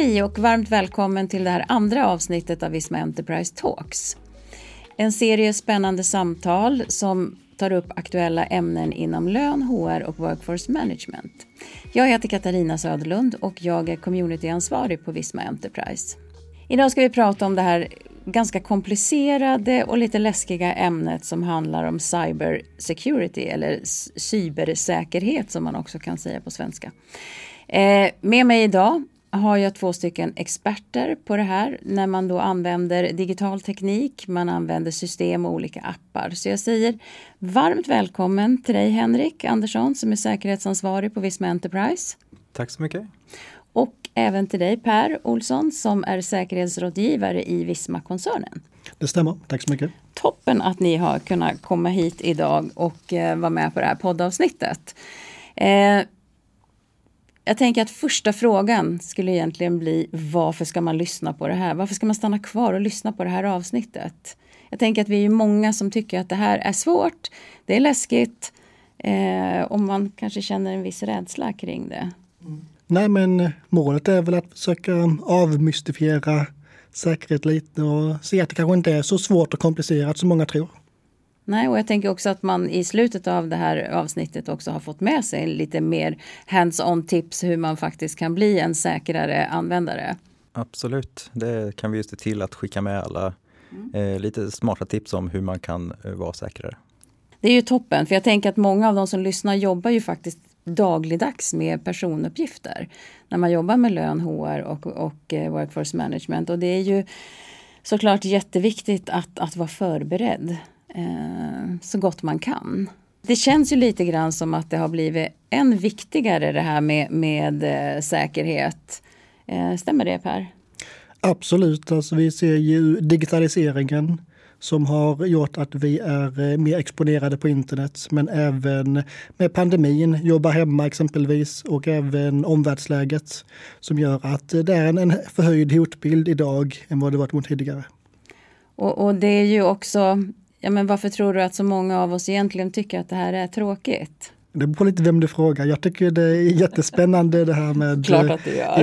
Hej och varmt välkommen till det här andra avsnittet av Visma Enterprise Talks. En serie spännande samtal som tar upp aktuella ämnen inom lön, HR och workforce management. Jag heter Katarina Söderlund och jag är communityansvarig på Visma Enterprise. Idag ska vi prata om det här ganska komplicerade och lite läskiga ämnet som handlar om cyber security eller cybersäkerhet som man också kan säga på svenska. Eh, med mig idag har jag två stycken experter på det här när man då använder digital teknik, man använder system och olika appar. Så jag säger varmt välkommen till dig Henrik Andersson som är säkerhetsansvarig på Visma Enterprise. Tack så mycket. Och även till dig Per Olsson som är säkerhetsrådgivare i Visma-koncernen. Det stämmer, tack så mycket. Toppen att ni har kunnat komma hit idag och eh, vara med på det här poddavsnittet. Eh, jag tänker att första frågan skulle egentligen bli varför ska man lyssna på det här? Varför ska man stanna kvar och lyssna på det här avsnittet? Jag tänker att vi är många som tycker att det här är svårt, det är läskigt eh, och man kanske känner en viss rädsla kring det. Mm. Nej men målet är väl att försöka avmystifiera säkerhet lite och se att det kanske inte är så svårt och komplicerat som många tror. Nej, och jag tänker också att man i slutet av det här avsnittet också har fått med sig lite mer hands-on tips hur man faktiskt kan bli en säkrare användare. Absolut, det kan vi just se till att skicka med alla mm. eh, lite smarta tips om hur man kan eh, vara säkrare. Det är ju toppen, för jag tänker att många av de som lyssnar jobbar ju faktiskt dagligdags med personuppgifter. När man jobbar med lön, HR och, och eh, workforce management. Och det är ju såklart jätteviktigt att, att vara förberedd eh, så gott man kan. Det känns ju lite grann som att det har blivit än viktigare det här med, med eh, säkerhet. Eh, stämmer det Per? Absolut, alltså vi ser ju digitaliseringen som har gjort att vi är eh, mer exponerade på internet. Men även med pandemin, jobba hemma exempelvis och även omvärldsläget som gör att det är en förhöjd hotbild idag än vad det varit mot tidigare. Och, och det är ju också Ja, men varför tror du att så många av oss egentligen tycker att det här är tråkigt? Det beror på lite vem du frågar. Jag tycker det är jättespännande det här med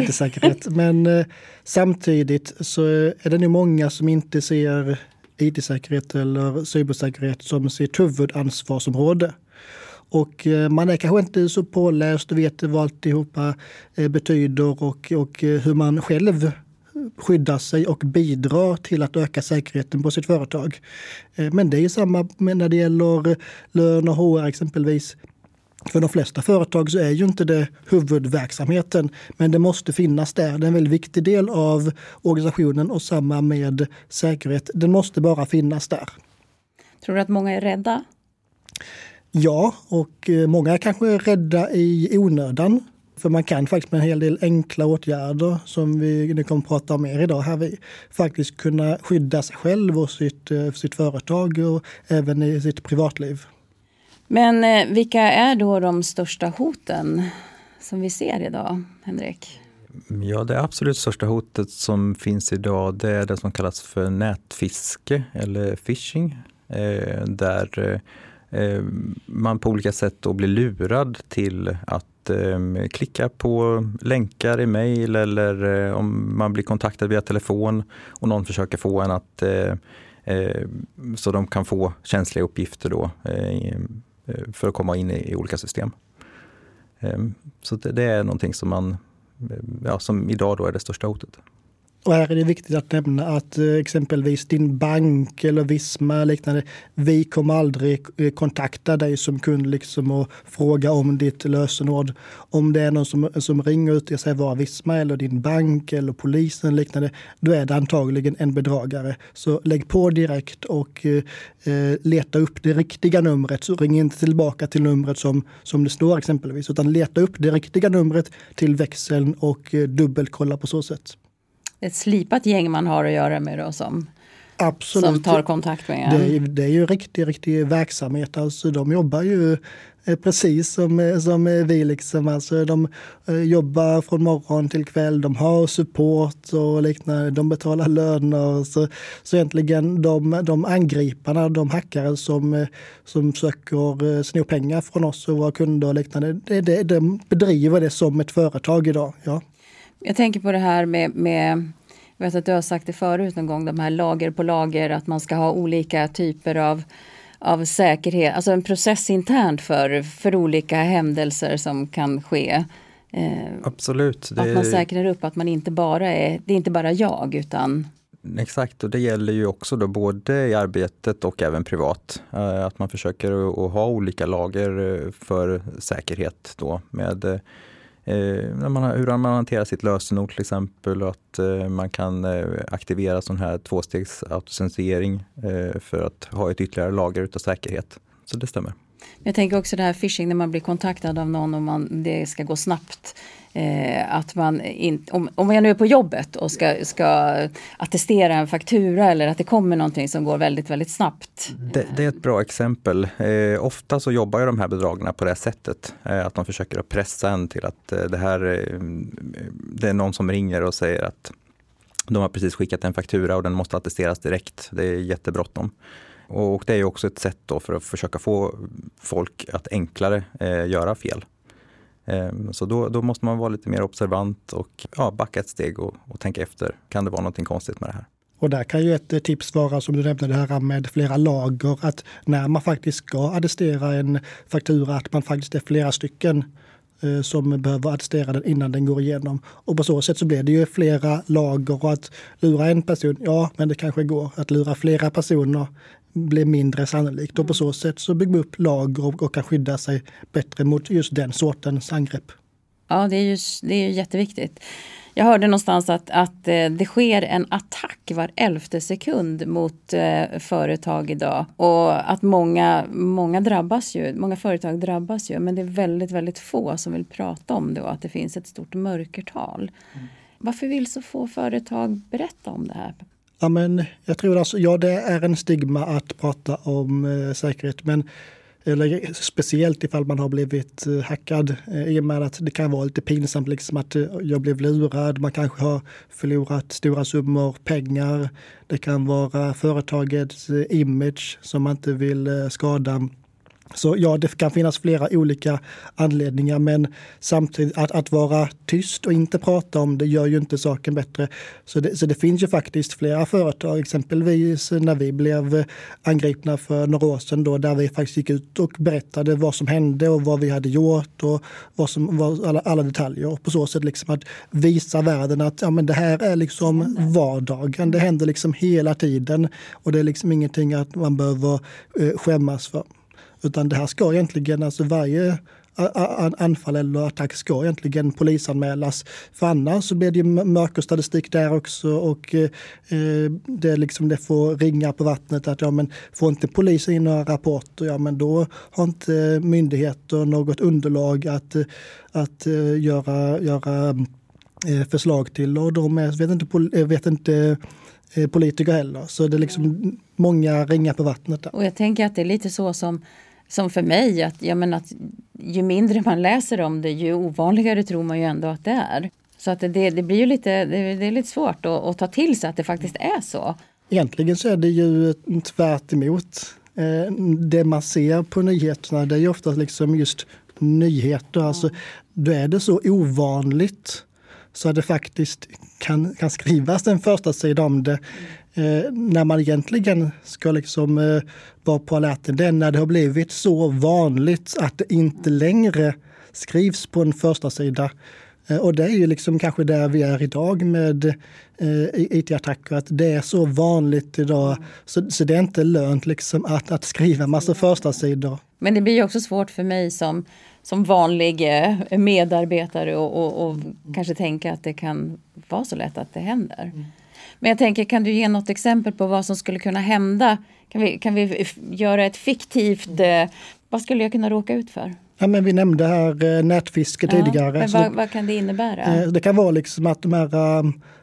IT-säkerhet. Men eh, samtidigt så är det nog många som inte ser IT-säkerhet eller cybersäkerhet som sitt huvudansvarsområde. Och eh, man är kanske inte så påläst och vet vad alltihopa eh, betyder och, och eh, hur man själv skydda sig och bidra till att öka säkerheten på sitt företag. Eh, men det är samma när det gäller lön och HR exempelvis. För de flesta företag så är ju inte det huvudverksamheten, men det måste finnas där. Det är en väldigt viktig del av organisationen och samma med säkerhet. Den måste bara finnas där. Tror du att många är rädda? Ja, och eh, många är kanske rädda i onödan. För man kan faktiskt med en hel del enkla åtgärder som vi nu kommer att prata om mer idag här, vi faktiskt kunna skydda sig själv och sitt, eh, sitt företag och även i sitt privatliv. Men eh, vilka är då de största hoten som vi ser idag, Henrik? Ja, det absolut största hotet som finns idag det är det som kallas för nätfiske eller phishing. Eh, där eh, man på olika sätt då blir lurad till att eh, klicka på länkar i mejl eller eh, om man blir kontaktad via telefon och någon försöker få en att eh, eh så de kan få känsliga uppgifter då eh, eh för att komma in i, i olika system. Ehm, så det, det, är någonting som man, eh, ja, som idag då är det största hotet. Och här är det viktigt att nämna att eh, exempelvis din bank eller Visma eller liknande, vi kommer aldrig eh, kontakta dig som kund liksom och fråga om ditt lösenord. Om det är någon som, som ringer ut och säger vara Visma eller din bank eller polisen eller liknande, då är det antagligen en bedragare. Så lägg på direkt och eh, eh leta upp det riktiga numret. Så ring inte tillbaka till numret som, som det står exempelvis, utan leta upp det riktiga numret till växeln och eh, dubbelkolla på så sätt ett slipat gäng man har att göra med då som, Absolut. som tar kontakt med en. Det är, det är ju riktig, riktig verksamhet. Alltså, de jobbar ju eh, precis som, eh, som vi. Liksom. Alltså, de eh, jobbar från morgon till kväll, de har support och liknande, de betalar löner. Så, så egentligen de, de angriparna, de hackare som, som försöker sno pengar från oss och våra kunder och liknande, det, det, de bedriver det som ett företag idag. Ja. Jag tänker på det här med, med jag vet att du har sagt det förut någon gång, de här lager på lager, att man ska ha olika typer av, av säkerhet, alltså en process internt för, för olika händelser som kan ske. Eh, Absolut. Det... Att man säkrar upp att man inte bara är, det är inte bara jag utan Exakt, och det gäller ju också då både i arbetet och även privat. Eh, att man försöker att ha olika lager eh, för säkerhet då med eh, man, hur man hanterar sitt lösenord till exempel och att eh, man kan eh, aktivera sån här tvåstegs autocensurering eh, för att ha ett ytterligare lager utav säkerhet. Så det stämmer. Jag tänker också det här phishing när man blir kontaktad av någon och man, det ska gå snabbt. Eh, att man in, om, om jag nu är på jobbet och ska, ska attestera en faktura eller att det kommer någonting som går väldigt, väldigt snabbt. Det, det är ett bra exempel. Eh, ofta så jobbar ju de här bedragarna på det sättet. Eh, att de försöker att pressa en till att eh, det här, eh, det är någon som ringer och säger att de har precis skickat en faktura och den måste attesteras direkt. Det är jättebråttom. Och det är också ett sätt då för att försöka få folk att enklare eh, göra fel. Eh, så då, då, måste man vara lite mer observant och ja, backa ett steg och, och tänka efter. Kan det vara någonting konstigt med det här? Och där kan ju ett eh, tips vara som du nämnde det här med flera lager, att när man faktiskt ska adressera en faktura, att man faktiskt är flera stycken eh, som behöver adressera den innan den går igenom. Och på så sätt så blir det ju flera lager och att lura en person, ja men det kanske går. Att lura flera personer blir mindre sannolikt och på så sätt så bygger man upp lager och, och kan skydda sig bättre mot just den sortens angrepp. Ja, det är ju, det är ju jätteviktigt. Jag hörde någonstans att, att eh, det sker en attack var elfte sekund mot eh, företag idag. Och att många, många drabbas ju, många företag drabbas ju. Men det är väldigt, väldigt få som vill prata om det och att det finns ett stort mörkertal. Mm. Varför vill så få företag berätta om det här? Ja, men jag tror alltså, ja det är en stigma att prata om eh, säkerhet, men eller speciellt ifall man har blivit eh, hackad eh, i och med att det kan vara lite pinsamt liksom att eh, jag blev lurad. Man kanske har förlorat stora summor pengar. Det kan vara företagets eh, image som man inte vill eh, skada. Så ja, det kan finnas flera olika anledningar, men samtidigt att, att vara tyst och inte prata om det gör ju inte saken bättre. Så det, så det finns ju faktiskt flera företag, exempelvis när vi blev angripna för några år sedan då, där vi faktiskt gick ut och berättade vad som hände och vad vi hade gjort och vad som var alla, alla detaljer. Och på så sätt liksom att visa världen att ja, men det här är liksom vardagen. Det händer liksom hela tiden och det är liksom ingenting att man behöver eh, skämmas för. Utan det här ska egentligen, alltså varje anfall eller attack ska egentligen polisanmälas. För annars så blir det mörkerstatistik där också och eh, det, liksom, det får ringa på vattnet att ja, men får inte polisen in några rapporter, ja men då har inte myndigheter något underlag att, att uh, göra, göra förslag till och de är, vet inte, vet inte politiker heller. Så det är liksom många ringar på vattnet. Där. Och jag tänker att det är lite så som som för mig, att, jag menar, att ju mindre man läser om det, ju ovanligare tror man ju ändå att det är. Så att det, det blir ju lite, det, det är lite svårt att, att, ta till sig att det faktiskt är så. Egentligen så är det ju tvärt emot. Eh, det man ser på nyheterna det är ju ofta liksom just nyheter. Alltså, då är det så ovanligt så att det faktiskt kan, kan skrivas en första sida om det. Eh, när man egentligen ska liksom eh, vara på alerten, det är när det har blivit så vanligt att det inte längre skrivs på en första sida. Eh, och det är ju liksom kanske där vi är idag med eh, IT-attacker, att det är så vanligt idag så, så det är inte lönt liksom att, att skriva massa första sidor. Men det blir ju också svårt för mig som, som vanlig eh, medarbetare och, och, och kanske tänka att det kan vara så lätt att det händer. Mm. Men jag tänker, kan du ge något exempel på vad som skulle kunna hända? Kan vi, kan vi göra ett fiktivt, eh, vad skulle jag kunna råka ut för? Ja, men vi nämnde här eh, nätfiske ja, tidigare. Men vad, vad, kan det innebära? Det kan vara liksom att de här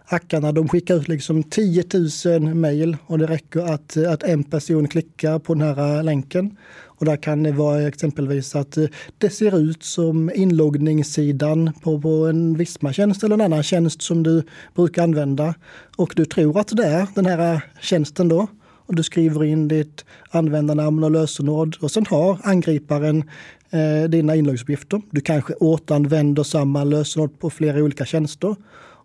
hackarna de skickar ut liksom 10 000 mejl och det räcker att, att en person klickar på den här länken. Och där kan det vara exempelvis att eh, det ser ut som inloggningssidan på, på en Visma-tjänst eller en annan tjänst som du brukar använda. Och du tror att det är den här eh, tjänsten då och du skriver in ditt användarnamn och lösenord och sen har angriparen eh, dina inloggsuppgifter. Du kanske återanvänder samma lösenord på flera olika tjänster.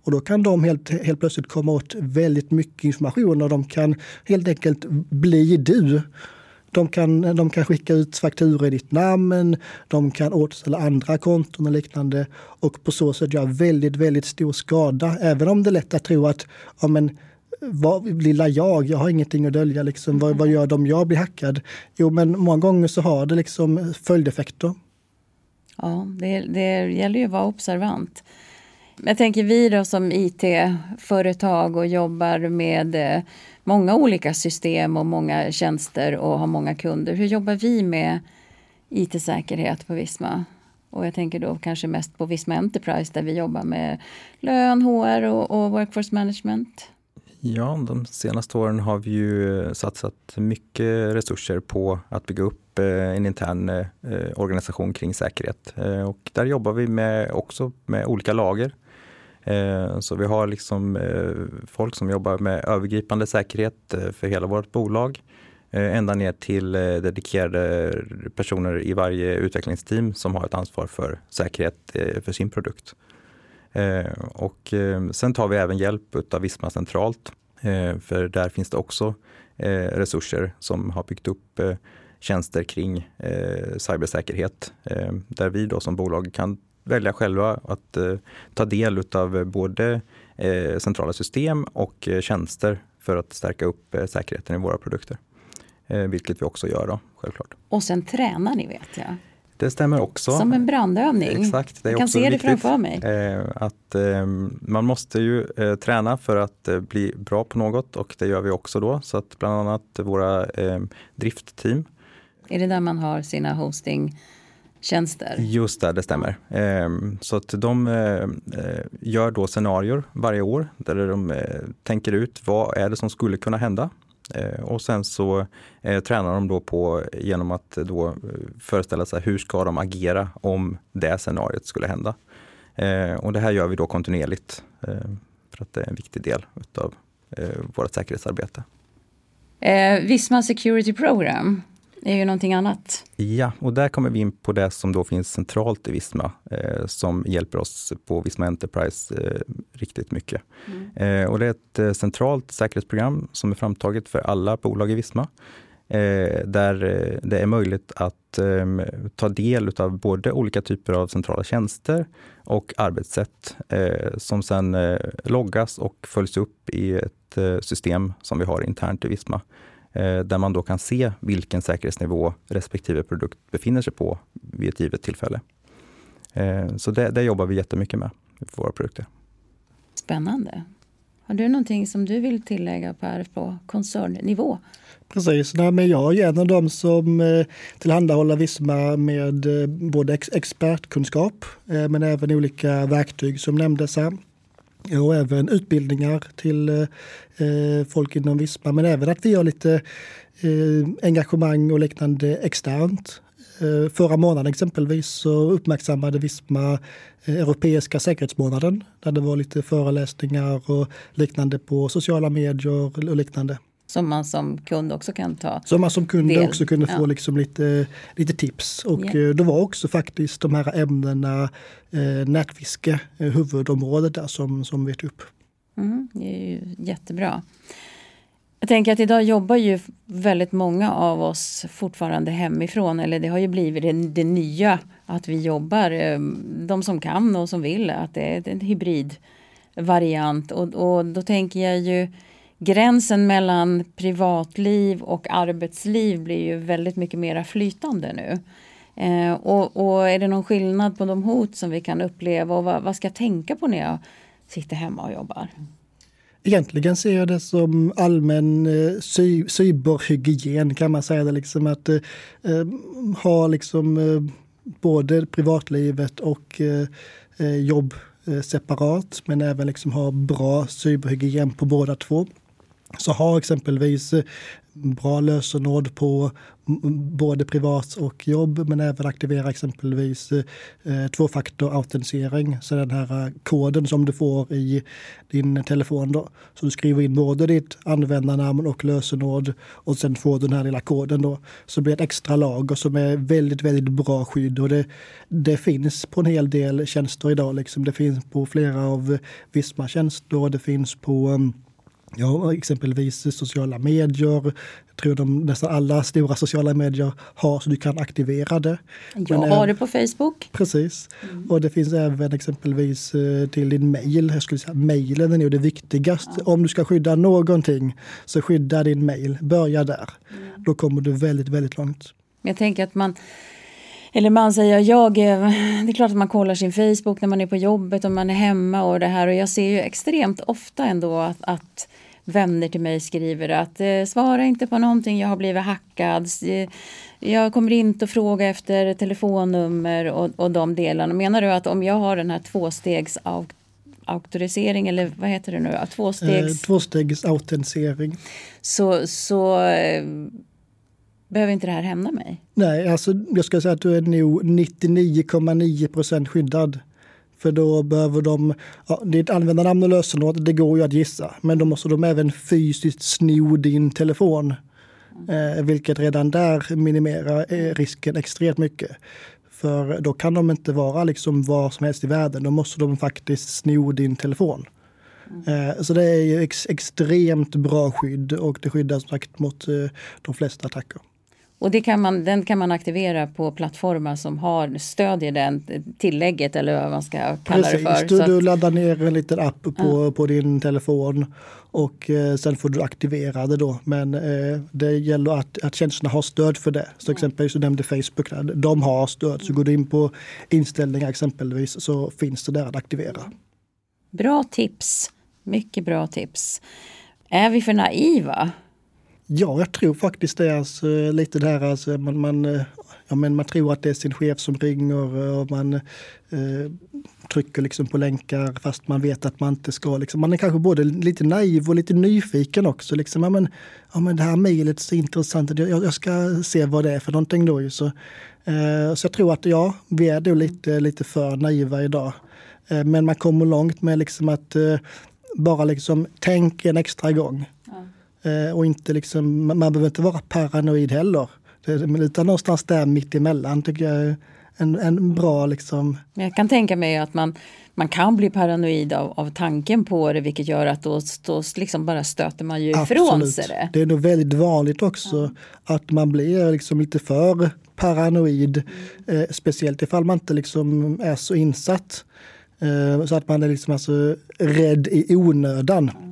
Och då kan de helt, helt plötsligt komma åt väldigt mycket information och de kan helt enkelt bli du. De kan, de kan skicka ut fakturor i ditt namn, de kan återställa andra konton och liknande och på så sätt göra väldigt, väldigt stor skada. Även om det är lätt att tro att ja, men, vad, lilla jag, jag har ingenting att dölja. Liksom. Vad, vad gör de om jag blir hackad? Jo, men många gånger så har det liksom följdeffekter. Ja, det, det gäller ju att vara observant. Jag tänker vi då som IT-företag och jobbar med eh, många olika system och många tjänster och har många kunder. Hur jobbar vi med IT-säkerhet på Visma? Och jag tänker då kanske mest på Visma Enterprise där vi jobbar med lön, HR och, och workforce management. Ja, de senaste åren har vi ju satsat mycket resurser på att bygga upp eh, en intern eh, eh, organisation kring säkerhet. Och där jobbar vi med också med olika lager. Eh, så vi har liksom eh, folk som jobbar med övergripande säkerhet eh, för hela vårt bolag. Ända ner till dedikerade personer i varje utvecklingsteam som har ett ansvar för säkerhet för sin produkt. Och sen tar vi även hjälp av Visma centralt. För där finns det också resurser som har byggt upp tjänster kring cybersäkerhet. Där vi då som bolag kan välja själva att eh, ta del av både eh, centrala system och eh, tjänster för att stärka upp säkerheten i våra produkter. vilket vi också gör då, självklart. Och sen tränar ni vet jag. Det stämmer också. Som en brandövning. Exakt, det är jag kan se det framför mig. att man måste ju träna för att bli bra på något och det gör vi också då. Så att bland annat våra driftteam. Är det där man har sina hosting tjänster. Just det, det stämmer. Ehm, så att de eh, gör då scenarier varje år där de eh, tänker ut vad är det som skulle kunna hända. Eh, och sen så tränar de då på genom att då föreställa sig hur ska de agera om det scenariot skulle hända. Och det här gör vi då kontinuerligt för att det är en viktig del av vårt säkerhetsarbete. Eh, Visma Security Program, är ju någonting annat. Ja, och där kommer vi in på det som då finns centralt i Visma, eh, som hjälper oss på Visma Enterprise eh, riktigt mycket. Mm. Eh, och det är ett eh, centralt säkerhetsprogram som är framtaget för alla bolag i Visma. Eh, där eh, det är möjligt att ehm, ta del av både olika typer av centrala tjänster och arbetssätt som sedan loggas och följs upp i ett system som vi har internt i Visma där man då kan se vilken säkerhetsnivå respektive produkt befinner sig på vid ett givet tillfälle. Eh, så det, det jobbar vi jättemycket med för våra produkter. Spännande. Har du någonting som du vill tillägga Per på koncernnivå? Precis, Nej, men jag är en av dem som eh, tillhandahåller Visma med både expertkunskap men även olika verktyg som nämndes här och även utbildningar till eh, folk inom Visma, men även att vi har lite eh, engagemang och liknande externt. Eh, förra månaden exempelvis så uppmärksammade Visma eh, Europeiska säkerhetsmånaden där det var lite föreläsningar och liknande på sociala medier och liknande. Som man som kund också kan ta Som man som kund del. också kunde få liksom lite, lite tips. Och yeah. då var också faktiskt de här ämnena eh, nätfiske eh, huvudområdet där som, som vi upp. Mm, det är ju jättebra. Jag tänker att idag jobbar ju väldigt många av oss fortfarande hemifrån. Eller det har ju blivit det, det nya att vi jobbar, eh, de som kan och som vill, att det är en hybridvariant. Och, och då tänker jag ju gränsen mellan privatliv och arbetsliv blir ju väldigt mycket mer flytande nu. Eh, och, och, är det någon skillnad på de hot som vi kan uppleva och vad, vad ska jag tänka på när jag sitter hemma och jobbar? Egentligen ser jag det som allmän eh, cy cyberhygien kan man säga. Det liksom att eh, eh ha liksom eh, både privatlivet och eh, eh, jobb eh, separat men även liksom ha bra cyberhygien på båda två så har exempelvis eh, bra lösenord på både privat och jobb men även aktivera exempelvis eh, eh tvåfaktorautentisering. Så den här eh, koden som du får i din telefon då. Så du skriver in både ditt användarnamn och lösenord och sen får du den här lilla koden då. Så det blir ett extra lager som är väldigt, väldigt bra skydd och det, det finns på en hel del tjänster idag. Liksom. Det finns på flera av Visma tjänster och det finns på um, Ja, exempelvis sociala medier. Jag tror de, nästan alla stora sociala medier har så du kan aktivera det. Jag Men, har det på Facebook. Precis. Mm. Och det finns även exempelvis eh, till din mail. Jag skulle säga mailen är nog det viktigaste. Ja. Om du ska skydda någonting så skydda din mail. Börja där. Mm. Då kommer du väldigt, väldigt långt. Jag tänker att man eller man säger jag, det är klart att man kollar sin Facebook när man är på jobbet och man är hemma och det här och jag ser ju extremt ofta ändå att, att vänner till mig skriver att eh, svara inte på någonting, jag har blivit hackad. Jag kommer inte att fråga efter telefonnummer och, och de delarna. Menar du att om jag har den här tvåstegs auktorisering eller vad heter det nu? Tvåstegs... Eh, tvåstegsautentisering. Så, så eh, behöver inte det här hända mig? Nej, alltså jag ska säga att du är nog 99,9 procent skyddad. För då behöver de, ja, ditt användarnamn och lösenord, det går ju att gissa. Men då måste de även fysiskt sno din telefon. Eh, vilket redan där minimerar eh, risken extremt mycket. För då kan de inte vara liksom var som helst i världen. Då måste de faktiskt sno din telefon. Mm. Så det är ex extremt bra skydd och det skyddar som sagt mot eh, de flesta attacker. Och det kan man, den kan man aktivera på plattformar som har, stödjer den tillägget eller vad man ska kalla Precis, det för. Du, du laddar ner en liten app på, ja. på din telefon och eh, sen får du aktivera det då. Men eh, det gäller att, att tjänsterna har stöd för det. Så exempelvis du nämnde Facebook, där, de har stöd. Så går du in på inställningar exempelvis så finns det där att aktivera. Bra tips, mycket bra tips. Är vi för naiva? Ja, jag tror faktiskt det. Alltså, lite det här alltså, man, man, eh, ja, men man tror att det är sin chef som ringer och man eh, trycker liksom på länkar fast man vet att man inte ska. Liksom. Man är kanske både lite naiv och lite nyfiken också. Liksom. Ja, men, ja, men det här mejlet är så intressant. Jag, jag, ska se vad det är för någonting då. Så, eh, så jag tror att ja, vi är då lite, lite för naiva idag. Eh, men man kommer långt med liksom att eh, bara liksom tänk en extra gång. Ja och inte liksom, man behöver inte vara paranoid heller. Utan någonstans där mittemellan tycker jag en, en bra liksom. Jag kan tänka mig att man, man kan bli paranoid av, av tanken på det vilket gör att då, då liksom bara stöter man ju ifrån sig det. Det är nog väldigt vanligt också ja. att man blir liksom lite för paranoid. Mm. Eh, speciellt ifall man inte liksom är så insatt. Eh, så att man är liksom alltså rädd i onödan. Mm.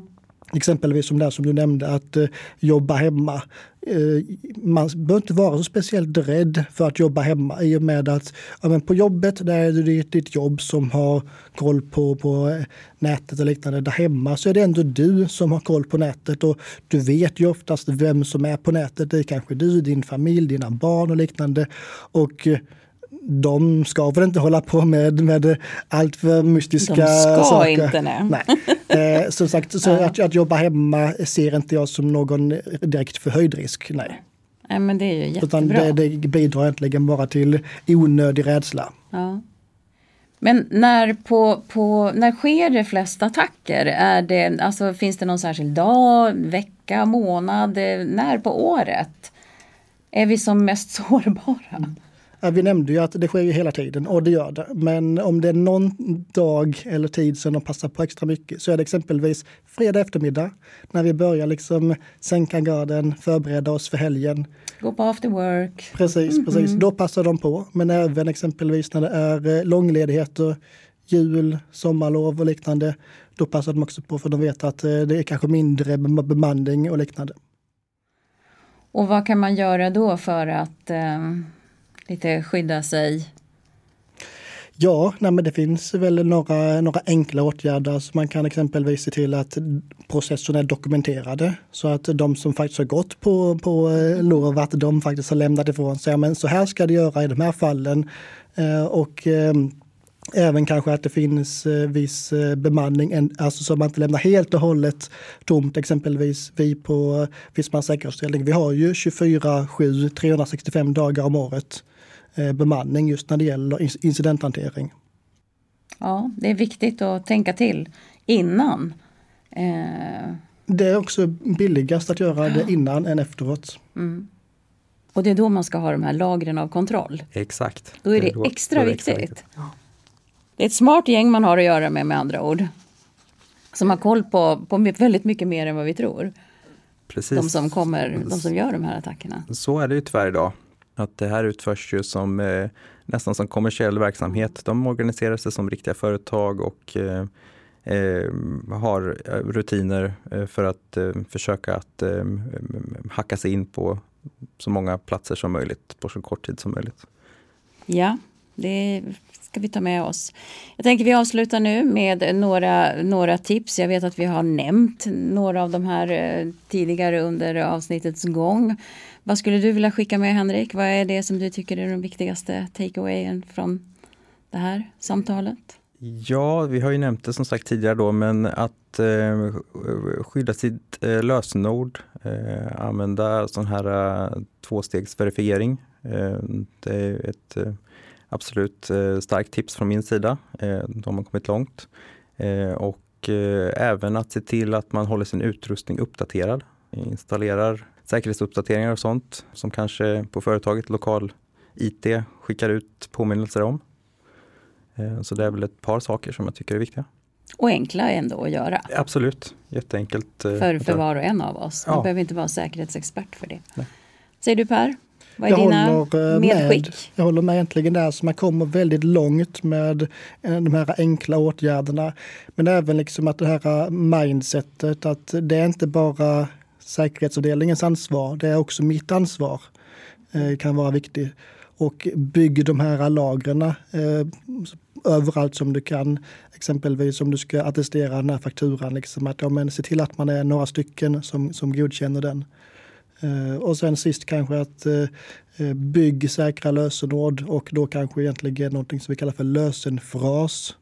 Exempelvis som det som du nämnde, att eh, jobba hemma. Eh, man behöver inte vara så speciellt rädd för att jobba hemma i och med att ja, men på jobbet där är det ditt jobb som har koll på, på eh, nätet och liknande. Där hemma så är det ändå du som har koll på nätet och du vet ju oftast vem som är på nätet. Det är kanske du, din familj, dina barn och liknande. Och eh, de ska väl inte hålla på med, med allt för mystiska saker. De ska saker. inte nej. nej. Eh, som sagt, så att, att jobba hemma ser inte jag som någon direkt förhöjd risk. Nej. Nej men det är ju jättebra. Utan det, det bidrar egentligen bara till onödig rädsla. Ja. Men när, på, på, när sker det flest attacker? Är det, alltså, finns det någon särskild dag, vecka, månad? När på året är vi som mest sårbara? Mm. Vi nämnde ju att det sker ju hela tiden och det gör det. Men om det är någon dag eller tid som de passar på extra mycket så är det exempelvis fredag eftermiddag när vi börjar liksom sänka garden, förbereda oss för helgen. Gå på after work. Precis, mm -hmm. precis. Då passar de på. Men även exempelvis när det är eh, långledigheter, jul, sommarlov och liknande. Då passar de också på för de vet att eh, det är kanske mindre bemanning och liknande. Och vad kan man göra då för att um lite skydda sig? Ja, nej men det finns väl några, några enkla åtgärder. Så man kan exempelvis se till att processerna är dokumenterade så att de som faktiskt har gått på, på eh, lov att de faktiskt har lämnat ifrån sig, men så här ska det göra i de här fallen. Eh, och eh, Även kanske att det finns viss bemanning, alltså så man inte lämnar helt och hållet tomt. Exempelvis vi på Fiskmans säkerhetsavdelning, vi har ju 24-7, 365 dagar om året bemanning just när det gäller incidenthantering. Ja, det är viktigt att tänka till innan. Eh... Det är också billigast att göra det innan än efteråt. Mm. Och det är då man ska ha de här lagren av kontroll. Exakt. Då är det, det är då, extra, är det extra viktigt. viktigt. Ja. Det är ett smart gäng man har att göra med med andra ord. Som har koll på, på väldigt mycket mer än vad vi tror. Precis. De som, kommer, de som gör de här attackerna. Så är det ju tyvärr idag. Att det här utförs ju som eh, nästan som kommersiell verksamhet. De organiserar sig som riktiga företag och eh, eh, har eh, rutiner eh, för att eh, försöka att eh, hacka sig in på så många platser som möjligt på så kort tid som möjligt. Ja, det ska vi ta med oss. Jag tänker vi avslutar nu med några, några tips. Jag vet att vi har nämnt några av de här eh, tidigare under avsnittets gång. Vad skulle du vilja skicka med Henrik? Vad är det som du tycker är den viktigaste takeawayen från det här samtalet? Ja, vi har ju nämnt det som sagt tidigare då, men att eh, skydda sitt eh, lösenord, eh, använda sån här eh, tvåstegsverifiering. Eh, det är ett eh, absolut eh, starkt tips från min sida. Eh, de har kommit långt. Eh, och även att se till att man håller sin utrustning uppdaterad. Installerar säkerhetsuppdateringar och sånt som kanske på företaget lokal IT skickar ut påminnelser om. Så det är väl ett par saker som jag tycker är viktiga. Och enkla ändå att göra. Absolut, jätteenkelt. För, för var och en av oss. Man ja. behöver inte vara säkerhetsexpert för det. Nej. Säger du Per? Vad är jag dina håller eh, medskick? Med, jag håller med egentligen där, så man kommer väldigt långt med eh, de här enkla åtgärderna. Men även liksom att det här mindsetet att det är inte bara säkerhetsavdelningens ansvar, det är också mitt ansvar. Eh, kan vara viktigt. Och bygg de här lagren eh, överallt som du kan. Exempelvis om du ska attestera den här fakturan, liksom att ja, men se till att man är några stycken som, som godkänner den. Eh, och sen sist kanske att eh, eh, bygg säkra lösenord och då kanske egentligen någonting som vi kallar för lösenfras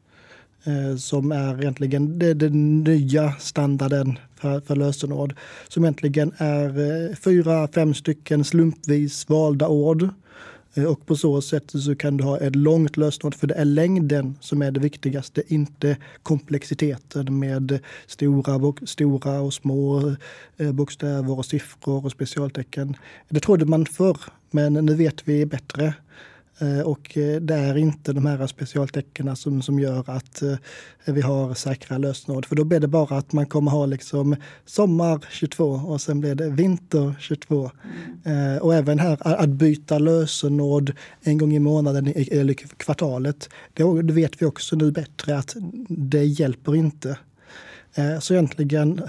som är egentligen den nya standarden för, för lösenord. Som egentligen är fyra, fem stycken slumpvis valda ord Eh, och på så sätt så kan du ha ett långt lösenord, för det är längden som är det viktigaste, inte komplexiteten med stora, stora och små eh, bokstäver och siffror och specialtecken. Det trodde man förr, men nu vet vi bättre. Eh, och eh, det är inte de här specialtecknen som, som gör att eh, vi har säkra lösenord. För då blir det bara att man kommer ha liksom sommar 22 och sen blir det vinter 22. Mm. Och även här att byta lösenord en gång i månaden eller kvartalet. Det vet vi också nu bättre att det hjälper inte. Så egentligen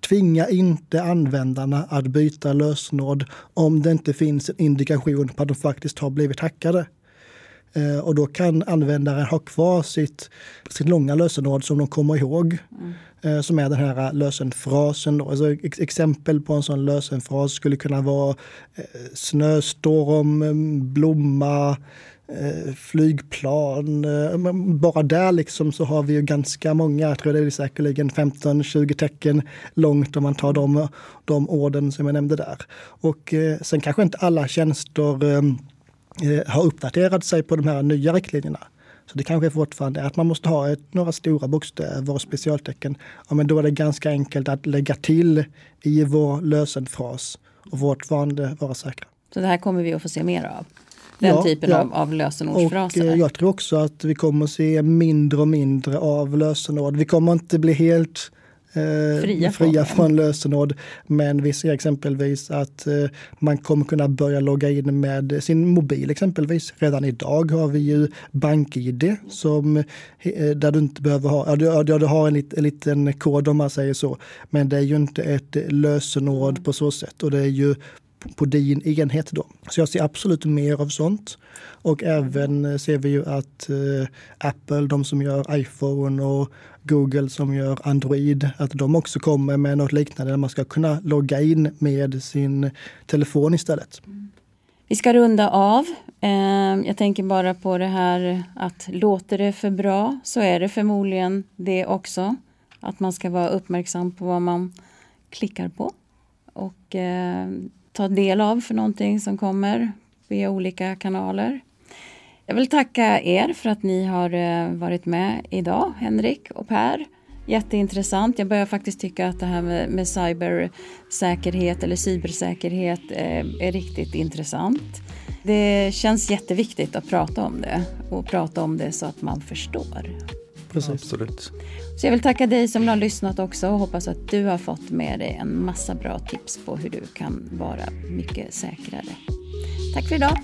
tvinga inte användarna att byta lösenord om det inte finns en indikation på att de faktiskt har blivit hackade. Eh, och då kan användaren ha kvar sitt, sitt långa lösenord som de kommer ihåg. Mm. Eh, som är den här lösenfrasen. Då. Alltså, exempel på en sån lösenfras skulle kunna vara eh, snöstorm, blomma, Eh, Eh, flygplan. Eh, bara där liksom så har vi ju ganska många, jag tror det är säkerligen 15-20 tecken långt om man tar de, de orden som jag nämnde där. Och eh, sen kanske inte alla tjänster har uppdaterat sig på de här nya riktlinjerna. Så det kanske fortfarande är att man måste ha ett, några stora bokstäver och specialtecken. Ja, men då är det ganska enkelt att lägga till i vår lösenfras och fortfarande vara säkra. Så det här kommer vi att få se mer av? Den ja, typen ja. Av, av lösenordsfraser. Och eh, jag tror också att vi kommer att se mindre och mindre av lösenord. Vi kommer inte bli helt eh, fria, fria från lösenord. Men vi ser exempelvis att eh, man kommer kunna börja logga in med sin mobil exempelvis. Redan idag har vi ju BankID som, eh, där du inte behöver ha, ja du, du har en, lit, en liten kod om man säger så. Men det är ju inte ett lösenord mm. på så sätt och det är ju på din enhet. Då. Så jag ser absolut mer av sånt. Och även eh, ser vi ju att eh, Apple, de som gör iPhone och Google som gör Android, att de också kommer med något liknande där man ska kunna logga in med sin telefon istället. Vi ska runda av. Ehm, jag tänker bara på det här att låter det för bra så är det förmodligen det också. Att man ska vara uppmärksam på vad man klickar på och ehm, ta del av för någonting som kommer via olika kanaler. Jag vill tacka er för att ni har eh, varit med idag, Henrik och Per. Jätteintressant. Jag börjar faktiskt tycka att det här med, med cybersäkerhet eller cybersäkerhet är, är riktigt intressant. Det känns jätteviktigt att prata om det och prata om det så att man förstår. Precis. Absolut. Så jag vill tacka dig som har lyssnat också och hoppas att du har fått med dig en massa bra tips på hur du kan vara mycket säkrare. Tack för idag.